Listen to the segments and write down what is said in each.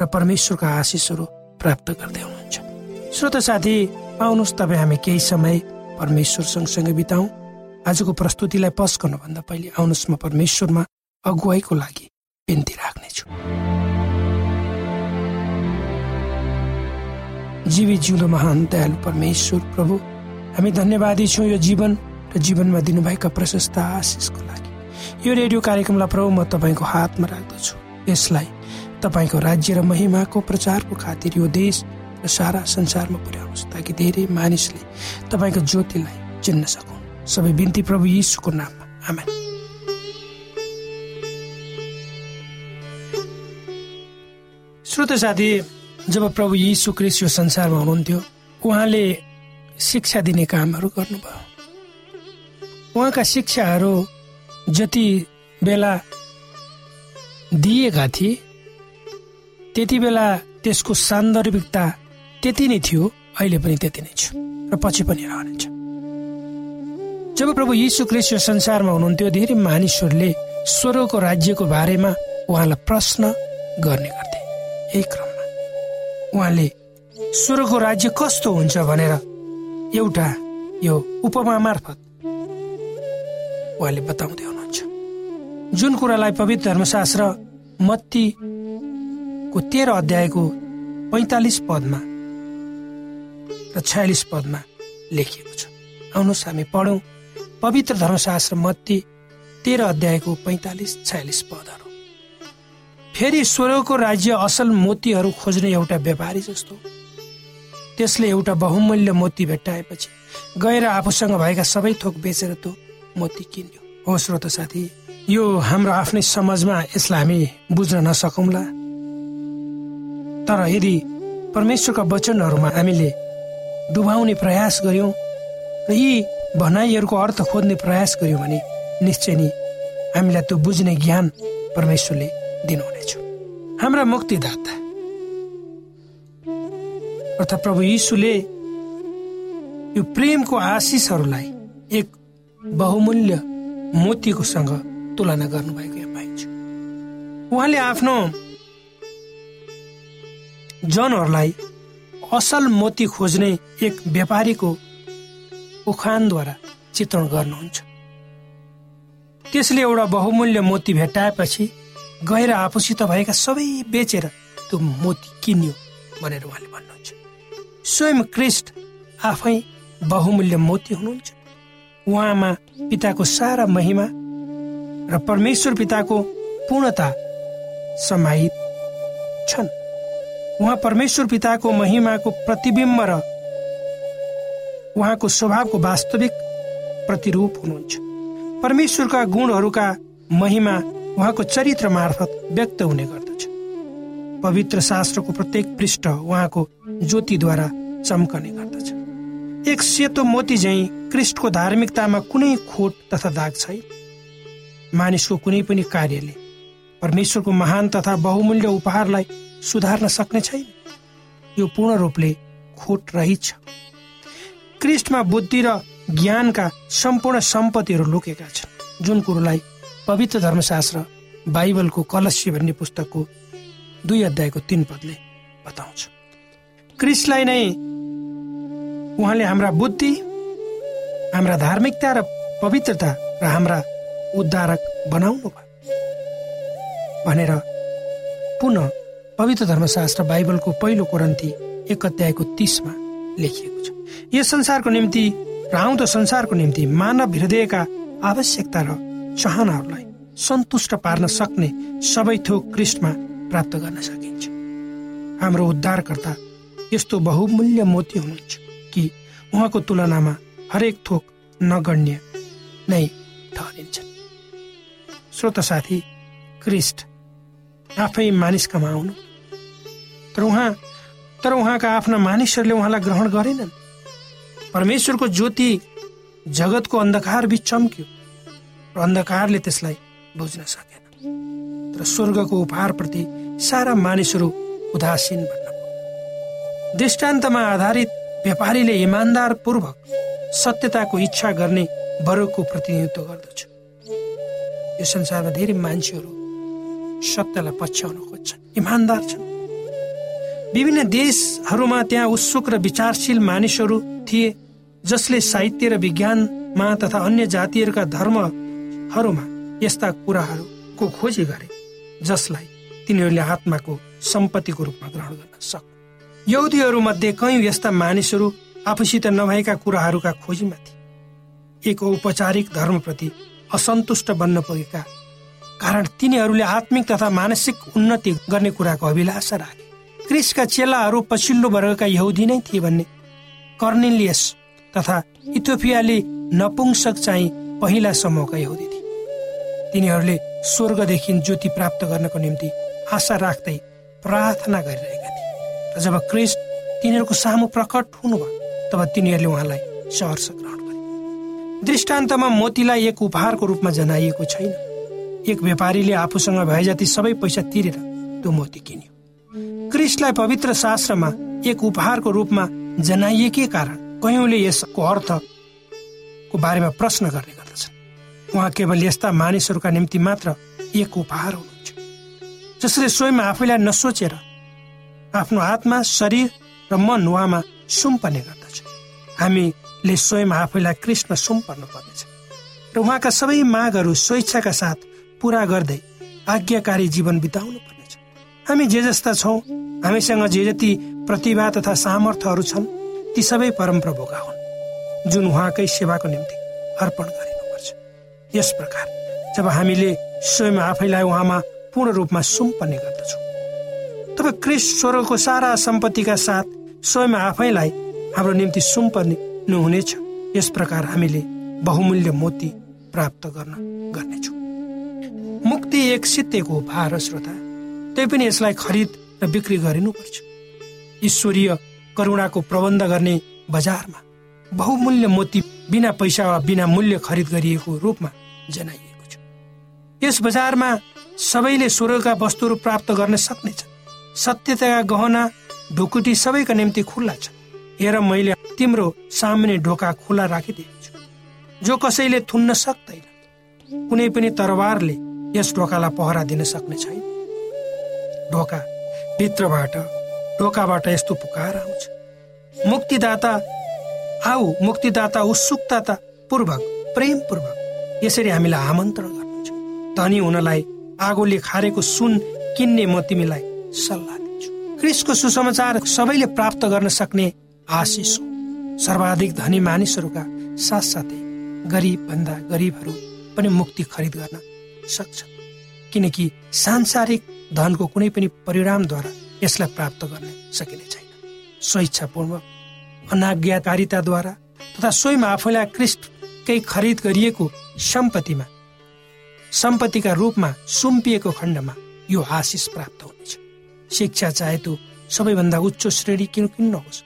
र परमेश्वरका आशिषहरू प्राप्त गर्दै हुनुहुन्छ। श्रोत साथी आउनुहोस् तपाईँ हामी केही समय परमेश्वर सँगसँगै बिताउँ। आजको प्रस्तुतिलाई पस गर्नुभन्दा पहिले आउनुहोस् म परमेश्वरमा अगुवाईको लागि बिन्ती राख्नेछु। जीवी जिउँदो महान दयालु परमेश्वर प्रभु हामी धन्यवादी छौँ यो जीवन र जीवनमा दिनुभएका प्रशस्त आशिषको लागि। यो रेडियो कार्यक्रमलाई प्रभु म तपाईँको हातमा राख्दछु। यसलाई तपाईँको राज्य र महिमाको प्रचारको खातिर यो देश र सारा संसारमा पुर्याउनुहोस् ताकि धेरै मानिसले तपाईँको ज्योतिलाई चिन्न सकौँ सबै बिन्ती प्रभु यीशुको नाममा। आमेन। श्रोत साथी जब प्रभु यीशु क्रिस यो संसारमा हुनुहुन्थ्यो उहाँले शिक्षा दिने कामहरू गर्नुभयो। उहाँका शिक्षाहरू जति बेला दिएका थिए त्यति बेला त्यसको सान्दर्भिकता त्यति नै थियो अहिले पनि त्यति नै छु र पछि पनि रहनेछ। जब प्रभु यीशु क्रिस्ट संसारमा हुनुहुन्थ्यो धेरै मानिसहरूले स्वर्गको राज्यको बारेमा उहाँलाई प्रश्न गर्ने गर्थे। यही क्रममा उहाँले स्वर्गको राज्य कस्तो हुन्छ? भनेर एउटा यो उपमा मार्फत उहाँले बताउँदै हुनुहुन्छ। जुन कुरालाई पवित्र धर्मशास्त्र मत्तीको तेह्र अध्यायको पैँतालिस पदमा र छयालिस पदमा लेखिएको छ। आउनुहोस् हामी पढौँ। पवित्र धर्मशास्त्र मत्ती तेह्र अध्यायको पैँतालिस छयालिस पदहरू। फेरि स्वर्गको राज्य असल मोतीहरू खोज्ने एउटा व्यापारी जस्तो। त्यसले एउटा बहुमूल्य मोती भेट्टाएपछि गएर आफूसँग भएका सबै थोक बेचेर त्यो मोती किन्यो। हो श्रोत साथी यो हाम्रो आफ्नै समाजमा यसलाई हामी बुझ्न नसकौँला। तर यदि परमेश्वरका वचनहरूमा हामीले डुबाउने प्रयास गर्यौँ र यी भनाइहरूको अर्थ खोज्ने प्रयास गर्यौँ भने निश्चय नै हामीलाई त्यो बुझ्ने ज्ञान परमेश्वरले दिनुहुनेछ। हाम्रा मुक्तिदाता अर्थात् प्रभु यीशुले यो प्रेमको आशिषहरूलाई एक बहुमूल्य मोतीकोसँग तुलना गर्नुभएको यहाँ पाइन्छ। उहाँले आफ्नो जनहरूलाई असल मोती खोज्ने एक व्यापारीको उखानद्वारा चित्रण गर्नुहुन्छ। त्यसले एउटा बहुमूल्य मोती भेट्टाएपछि गएर आफूसित भएका सबै बेचेर त्यो मोती किन्यो भनेर उहाँले भन्नुहुन्छ। स्वयं क्रिस्ट आफै बहुमूल्य मोती हुनुहुन्छ। उहाँमा पिताको सारा महिमा र परमेश्वर पिताको पूर्णता समाहित छन्। उहाँ परमेश्वर पिताको महिमाको प्रतिबिम्ब र उहाँको स्वभावको वास्तविक प्रतिरूप हुनुहुन्छ। परमेश्वरका गुणहरूका महिमा उहाँको चरित्र मार्फत व्यक्त हुने गर्दछ। पवित्र शास्त्रको प्रत्येक पृष्ठ उहाँको ज्योतिद्वारा चम्कने गर्दछ। एक सेतो मोती झैँ क्रिस्टको धार्मिकतामा कुनै खोट तथा दाग छैन। मानिसको कुनै पनि कार्यले परमेश्वरको महान तथा बहुमूल्य उपहारलाई सुधार्न सक्ने छैन। यो पूर्ण रूपले खोट रहित छ। क्रिस्टमा बुद्धि र ज्ञानका सम्पूर्ण सम्पत्तिहरू लुकेका छन्। जुन कुरोलाई पवित्र धर्मशास्त्र बाइबलको कलस्य भन्ने पुस्तकको दुई अध्यायको तीन पदले बताउँछ। क्रिस्टलाई नै उहाँले हाम्रा बुद्धि हाम्रा धार्मिकता र पवित्रता र हाम्रा उद्धारक बनाउनु भनेर पुनः पवित्र धर्मशास्त्र बाइबलको पहिलो कोरन्ती एक अध्यायको तिसमा लेखिएको छ। यस संसारको निम्ति र आउँदो संसारको निम्ति मानव हृदयका आवश्यकता र चाहनाहरूलाई सन्तुष्ट पार्न सक्ने सबै थोक कृष्णमा प्राप्त गर्न सकिन्छ। हाम्रो उद्धारकर्ता यस्तो बहुमूल्य मोती हुनुहुन्छ कि उहाँको तुलनामा हरेक थोक नगण्य नै ठहरिन्छ श्रोत साथी क्रिस्ट आफै मानिस कमाउनु तर उहाँ तर उहाँका आफ्ना मानिसहरूले उहाँलाई ग्रहण गरेनन्। परमेश्वरको ज्योति जगतको अन्धकार बिच चम्क्यो र अन्धकारले त्यसलाई बुझ्न सकेन। तर स्वर्गको उपहारप्रति सारा मानिसहरू उदासीन भन्न दृष्टान्तमा आधारित व्यापारीले इमान्दार पूर्वक सत्यताको इच्छा गर्ने वर्गको प्रतिनिधित्व गर्दछ। यो संसारमा धेरै मान्छेहरू सत्यलाई पछ्याउन खोज्छन्। इमान्दार छन्। विभिन्न देशहरूमा त्यहाँ उत्सुक र विचारशील मानिसहरू थिए जसले साहित्य र विज्ञानमा तथा अन्य जातिहरूका धर्महरूमा यस्ता कुराहरूको खोजी गरे जसलाई तिनीहरूले आत्माको सम्पत्तिको रूपमा ग्रहण गर्न सक् यहुदीहरू मध्ये कयौँ यस्ता मानिसहरू आफूसित नभएका कुराहरूका खोजीमा थिए। एक औपचारिक धर्मप्रति असन्तुष्ट बन्न पुगेका कारण तिनीहरूले आत्मिक तथा मानसिक उन्नति गर्ने कुराको अभिलाषा राखे। क्रिसका चेलाहरू पछिल्लो वर्गका यहुदी नै थिए भन्ने। कर्निलियस तथा इथोपियाले नपुंसक चाहिँ पहिला समूहका यहुदी थिए। तिनीहरूले स्वर्गदेखि ज्योति प्राप्त गर्नको निम्ति आशा राख्दै प्रार्थना गरिरहेका थिए। र जब क्रिस तिनीहरूको सामु प्रकट हुनुभयो तब तिनीहरूले उहाँलाई सहर्ष ग्रहण गरे। दृष्टान्तमा मोतीलाई एक उपहारको रूपमा जनाइएको छैन। एक व्यापारीले आफूसँग भए सबै पैसा तिरेर त्यो मोती किन्यो। क्रिस्टलाई पवित्र शास्त्रमा एक उपहारको रूपमा जनाइएकै कारण कयौँले यसको अर्थको बारेमा प्रश्न गर्ने गर्दछन्। उहाँ केवल यस्ता मानिसहरूका निम्ति मात्र एक उपहार हुनुहुन्छ। जसले स्वयं आफैलाई नसोचेर आफ्नो आत्मा शरीर र मन उहाँमा सुम्पर्ने गर्दछ। हामीले स्वयं आफैलाई कृष्ण सुम्पर्नु पर्नेछ। र उहाँका सबै मागहरू स्वेच्छाका साथ पुरा गर्दै आज्ञाकारी जीवन बिताउनु पर्नेछ। हामी जे जस्ता छौँ हामीसँग जे जति प्रतिभा तथा सामर्थ्यहरू छन् ती सबै परमप्रभुका हुन् जुन उहाँकै सेवाको निम्ति अर्पण गरिनुपर्छ। यस प्रकार जब हामीले स्वयं आफैलाई उहाँमा पूर्ण रूपमा सुम्पर्ने गर्दछौँ तब क्रिस स्वर्गको सारा सम्पत्तिका साथ स्वयं आफैलाई हाम्रो निम्ति सुम्पर्ने हुनेछ यस प्रकार हामीले बहुमूल्य मोती प्राप्त गर्न गर्नेछौँ। मुक्ति एक सित्तेको उपहार श्रोता। त्यही पनि यसलाई खरिद र बिक्री गरिनुपर्छ। ईश्वरीय करुणाको प्रबन्ध गर्ने बजारमा बहुमूल्य मोती बिना पैसा वा बिना मूल्य खरिद गरिएको रूपमा जनाइएको छ। यस बजारमा सबैले स्वर्गका वस्तुहरू प्राप्त गर्न सक्नेछ। सत्यताका गहना ढुकुटी सबैका निम्ति खुल्ला छ। हेर मैले तिम्रो सामान्य ढोका खुल्ला राखिदिएको छु। जो कसैले थुन्न सक्दैन कुनै पनि तरवारले यस ढोकालाई पहरा दिन सक्ने छैन। ढोका भित्रबाट ढोकाबाट यस्तो पुकार आउँछ। मुक्तिदाता आऊ मुक्तिदाता उत्सुकता पूर्वक प्रेम पूर्वक यसरी हामीलाई आमन्त्रण गर्नुहुन्छ। धनी हुनलाई आगोले खारेको सुन किन्ने म तिमीलाई सल्लाह दिन्छु। क्रिसको सुसमाचार सबैले प्राप्त गर्न सक्ने आशिष हो। सर्वाधिक धनी मानिसहरूका साथसाथै गरिब भन्दा गरिबहरू पनि मुक्ति खरिद गर्न सक्छ किनकि सांसारिक धनको कुनै पनि परिणामद्वारा यसलाई प्राप्त गर्न सकिने छैन। स्वेच्छापूर्वक अनाज्ञाकारिताद्वारा तथा स्वयं आफैलाई क्रिस्टकै खरिद गरिएको सम्पत्तिमा सम्पत्तिका रूपमा सुम्पिएको खण्डमा यो आशिष प्राप्त हुनेछ। शिक्षा चाहे त्यो सबैभन्दा उच्च श्रेणी किन किन नहोस्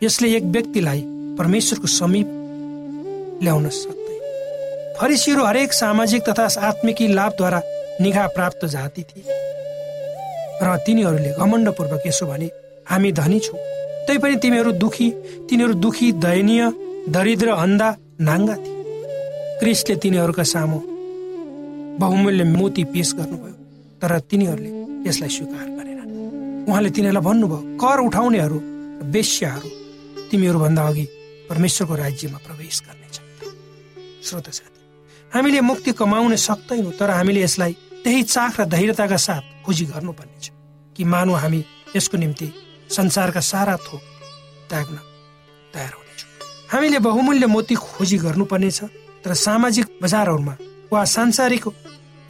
यसले एक व्यक्तिलाई परमेश्वरको समीप ल्याउन सक्दैन। फरिसीहरू हरेक सामाजिक तथा आत्मिकी लाभद्वारा निगा प्राप्त जाति थिए। र तिनीहरूले घमण्डपूर्वक यसो भने हामी धनी छौँ। तैपनि तिमीहरू दुखी तिनीहरू दुखी दयनीय दरिद्र अन्धा नाङ्गा थिए। क्रिसले तिनीहरूका सामु बहुमूल्य मोती पेश गर्नुभयो तर तिनीहरूले यसलाई स्वीकार गरेन उहाँले तिनीहरूलाई भन्नुभयो कर उठाउनेहरू वेश्याहरू तिमीहरूभन्दा अघि परमेश्वरको राज्यमा प्रवेश गर्नेछ श्रोत साथी हामीले मुक्ति कमाउन सक्दैनौँ तर हामीले यसलाई त्यही चाख र धैर्यताका साथ खोजी गर्नुपर्नेछ कि मानव हामी यसको निम्ति संसारका सारा थोक त्याग्न तयार हुनेछौँ। हामीले बहुमूल्य मोती खोजी गर्नुपर्नेछ तर सामाजिक बजारहरूमा वा सांसारिक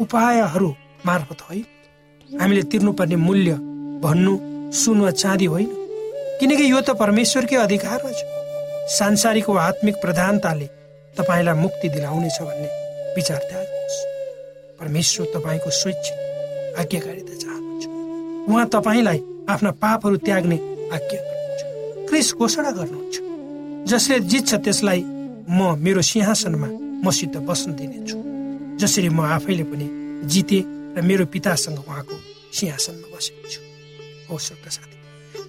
उपायहरू मार्फत होइन। हामीले तिर्नुपर्ने मूल्य भन्नु सुन वा चाँदी होइन। किनकि यो त परमेश्वरकै अधिकारमा छ सांसारिक वा आत्मिक प्रधानताले तपाईँलाई मुक्ति दिलाउनेछ भन्ने विचार त्याग्नुहोस् परमेश्वर तपाईँको स्वैच्छिक आज्ञाकारिता चाहनुहुन्छ। उहाँ तपाईँलाई आफ्ना पापहरू त्याग्ने आज्ञा गर्नुहुन्छ। क्रिस घोषणा गर्नुहुन्छ। जसले जित्छ त्यसलाई म मेरो सिंहासनमा मसित बस्न दिनेछु। जसरी म आफैले पनि जिते र मेरो पितासँग उहाँको सिंहासनमा बसेको छु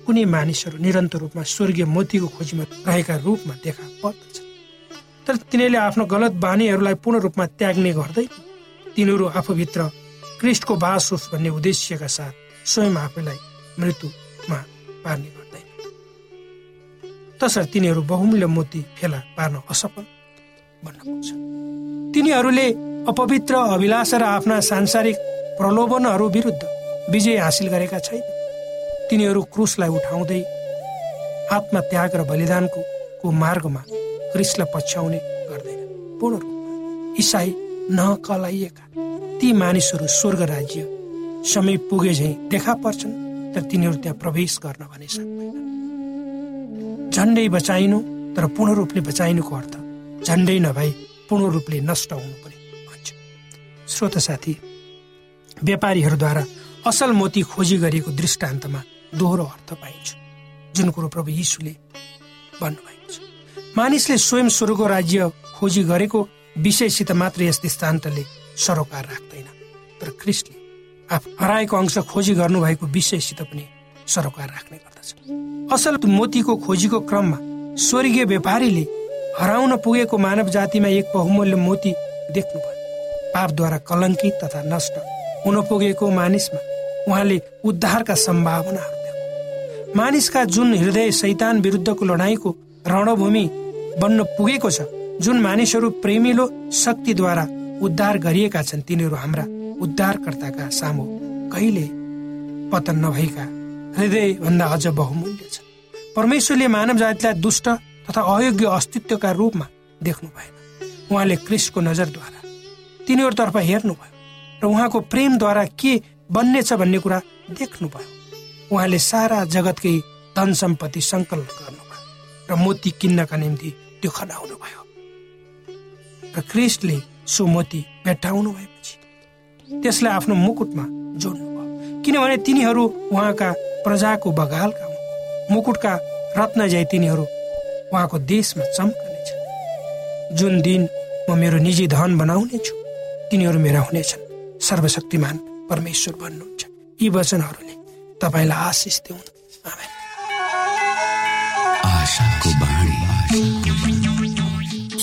कुनै मानिसहरू निरन्तर रूपमा स्वर्गीय मोतीको खोजीमा रहेका रूपमा देखा पर्दछ। तर तिनीहरूले आफ्नो गलत बानीहरूलाई पूर्ण रूपमा त्याग्ने गर्दै तिनीहरू आफूभित्र क्रिस्टको बास होस् भन्ने उद्देश्यका साथ स्वयं आफैलाई मृत्युमा पार्ने गर्दैन। तसर्थ तिनीहरू बहुमूल्य मोती फेला पार्न असफल बन्न पुग्छ तिनीहरूले अपवित्र अभिलाष र आफ्ना सांसारिक प्रलोभनहरू विरुद्ध विजय हासिल गरेका छैन। तिनीहरू क्रुसलाई उठाउँदै आत्मत्याग र बलिदानको मार्गमा क्रिसलाई पछ्याउने गर्दैन पूर्ण रूपमा। इसाई नकलाइएका ती मानिसहरू स्वर्ग राज्य समय पुगे झै देखा पर्छन् तर तिनीहरू त्यहाँ प्रवेश गर्न भने सक्दैन। झन्डै बचाइनु तर पूर्ण रूपले बचाइनुको अर्थ झन्डै नभई पूर्ण रूपले नष्ट हुनु पर्ने भन्छ। श्रोत साथी व्यापारीहरूद्वारा असल मोती खोजी गरिएको दृष्टान्तमा दोहोरो अर्थ पाइन्छ जुन कुरो प्रभु यीशुले भन्नुभएको छ। मानिसले स्वयं स्वर्गको राज्य खोजी गरेको विषयसित मात्र यस दृष्टान्तले सरोकार राख्दैन। तर क्रिस्टले आफ हराएको अंश खोजी गर्नुभएको विषयसित पनि सरोकार राख्ने गर्दछ। असल मोतीको खोजीको क्रममा स्वर्गीय व्यापारीले हराउन पुगेको मानव जातिमा एक बहुमूल्य मोती देख्नुभयो। पापद्वारा कलङ्कित तथा नष्ट हुन पुगेको मानिसमा उहाँले उद्धारका सम्भावनाहरू देख्नु मानिसका जुन हृदय शैतान विरुद्धको लडाईँको रणभूमि बन्न पुगेको छ जुन मानिसहरू प्रेमिलो शक्तिद्वारा उद्धार गरिएका छन् तिनीहरू हाम्रा उद्धारकर्ताका सामु कहिले पतन नभएका हृदय भन्दा अझ बहुमूल्य छ परमेश्वरले मानव जातिलाई दुष्ट तथा अयोग्य अस्तित्वका रूपमा देख्नु भएन। उहाँले क्रिस्टको नजरद्वारा तिनीहरूतर्फ हेर्नुभयो र उहाँको प्रेमद्वारा के बन्नेछ भन्ने कुरा देख्नुभयो। उहाँले सारा जगतकै धन सम्पत्ति सङ्कल्प गर्नुभयो र मोती किन्नका निम्ति त्यो खनाउनु भयो र क्रिस्टले भेट्टाउनु भएपछि त्यसलाई आफ्नो मुकुटमा जोड्नु भयो। किनभने तिनीहरू उहाँका प्रजाको बगालका हुन्। मुकुटका रत्न जय तिनीहरू उहाँको देशमा चम्कनेछ जुन दिन म मेरो निजी धन बनाउने छु तिनीहरू मेरा हुनेछन्। सर्वशक्तिमान परमेश्वर भन्नुहुन्छ। यी वचनहरूले तपाईँलाई आशिष दिउन्।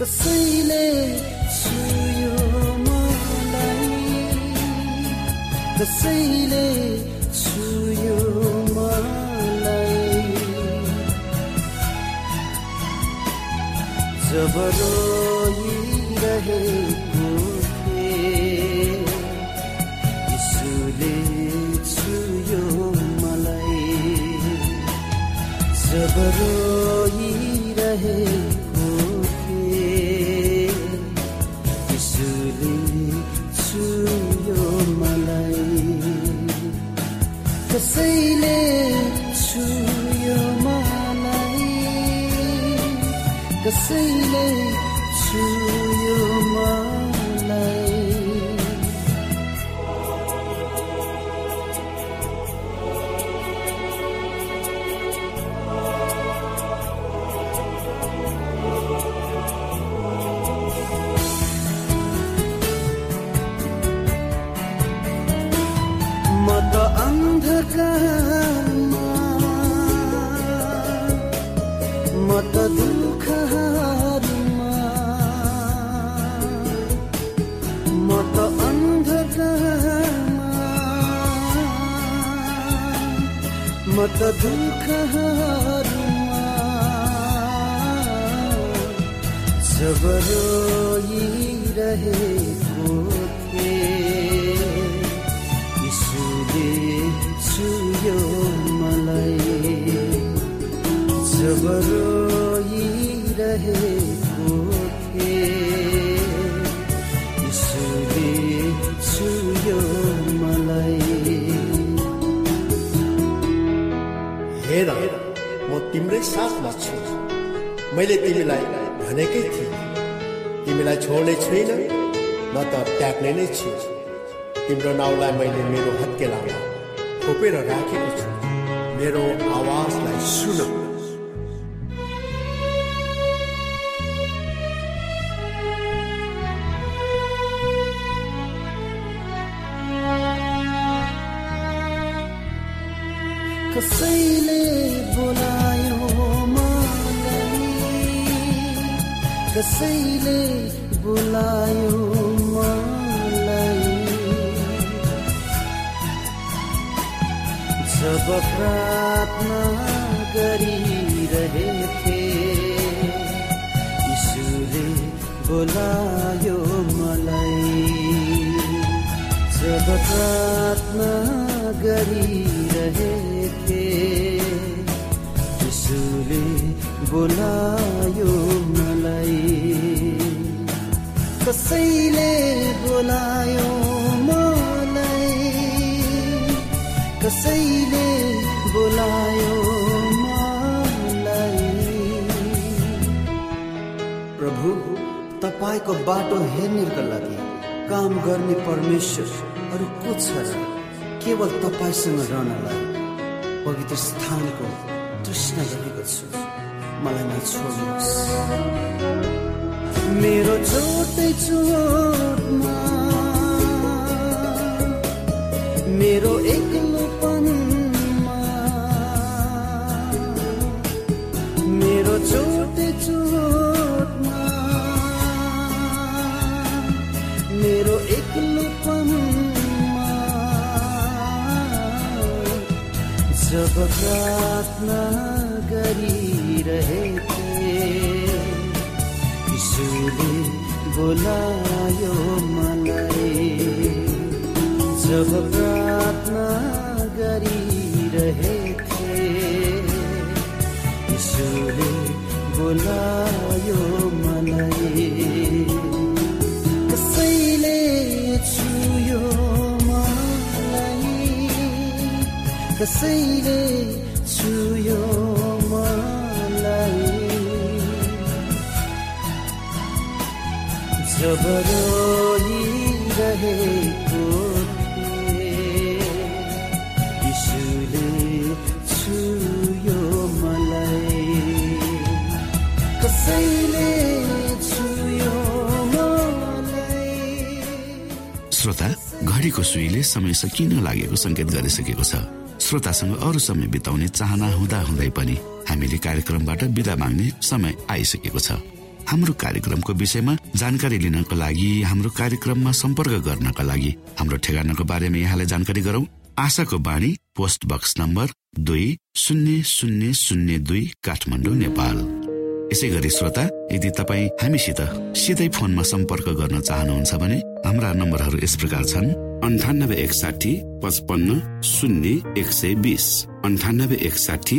कसैले छुयो मलाई कसैले छुयो मलाई। जब रोइरहेको थिएँ छुयो मलाई। जब रोइरहे कसैले छुयो मलाई? कसैले रोइरहेको थिएँ छुयो मलाई। हेर म तिम्रै साथमा छु। मैले तिमीलाई भनेकै थिएँ। तिमीलाई छोड्ने छुइनँ न त त्याग्ने नै छु। तिम्रो नाउँलाई मैले मेरो हत्केलामा खोपेर राखेको छु। मेरो आवाजलाई सुन। कसैले बोलायो मलाई कसैले बोलायो मलाई जब प्रार्थना गरिरहेथे यीशुले बोलायो मलाई जब प्रार्थना गरिरहेथे बोलायो मलाई। कसैले बोलायो मलाई? कसैले बोलायो प्रभु तपाईँको बाटो हेर्नेका लागि काम गर्ने परमेश्वर अरू को छ केवल तपाईँसँग रहनलाई पवित्र स्थानको तृष्णा गरेको छु। मलाई नछोड्नुहोस् मेरो चोटमा मेरो एक्लोपनमा मेरो चोटमा मेरो एक्लोपनमा जब प्रार्थना गरिरहेथे यीशुले बोलायो मलाई जब प्रार्थना गरिरहेथे यीशुले बोलायो मलाई कसैले छुयो मलाई। कसैले छुयो छुयो मलाई कसैले श्रोता घडीको सुईले समय सकिन लागेको संकेत गरिसकेको छ? श्रोतासँग अरू समय बिताउने चाहना हुँदा हुँदै पनि हामीले कार्यक्रमबाट विदा माग्ने समय आइसकेको छ। हाम्रो कार्यक्रमको विषयमा जानकारी लिनको लागि हाम्रो कार्यक्रममा सम्पर्क गर्नका लागि हाम्रो ठेगानाको बारेमा यहाँलाई जानकारी गरौं। आशाको बाणी पोस्ट बक्स नम्बर दुई शून्य शून्य शून्य दुई काठमाडौँ नेपाल। यसै गरी श्रोता यदि तपाईँ हामीसित सिधै फोनमा सम्पर्क गर्न चाहनुहुन्छ भने हाम्रा नम्बरहरू यस प्रकार छन्। अन्ठानब्बे एकसाठी पचपन्न शून्य एक सय बिस। अन्ठानब्बे एकसाठी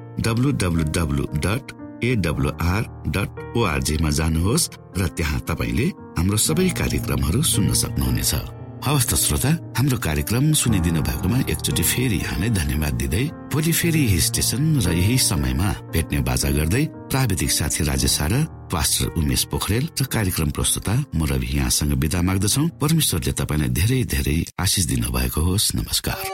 W W W dot AWR dot ओआरजीमा जानुहोस् र त्यहाँ तपाईँले हाम्रो सबै कार्यक्रमहरू सुन्न सक्नुहुनेछ। हवस् त श्रोता हाम्रो कार्यक्रम सुनिदिनु भएकोमा एकचोटि फेरि यहाँलाई धन्यवाद दिँदै भोलि फेरि यही स्टेशन र यही समयमा भेट्ने बाजा गर्दै प्राविधिक साथी राजेश पास्टर उमेश पोखरेल र कार्यक्रम प्रस्तुता म रवि यहाँसँग विदा माग्दछौ। परमेश्वरले तपाईँलाई धेरै धेरै आशिष दिनु भएको होस्। नमस्कार।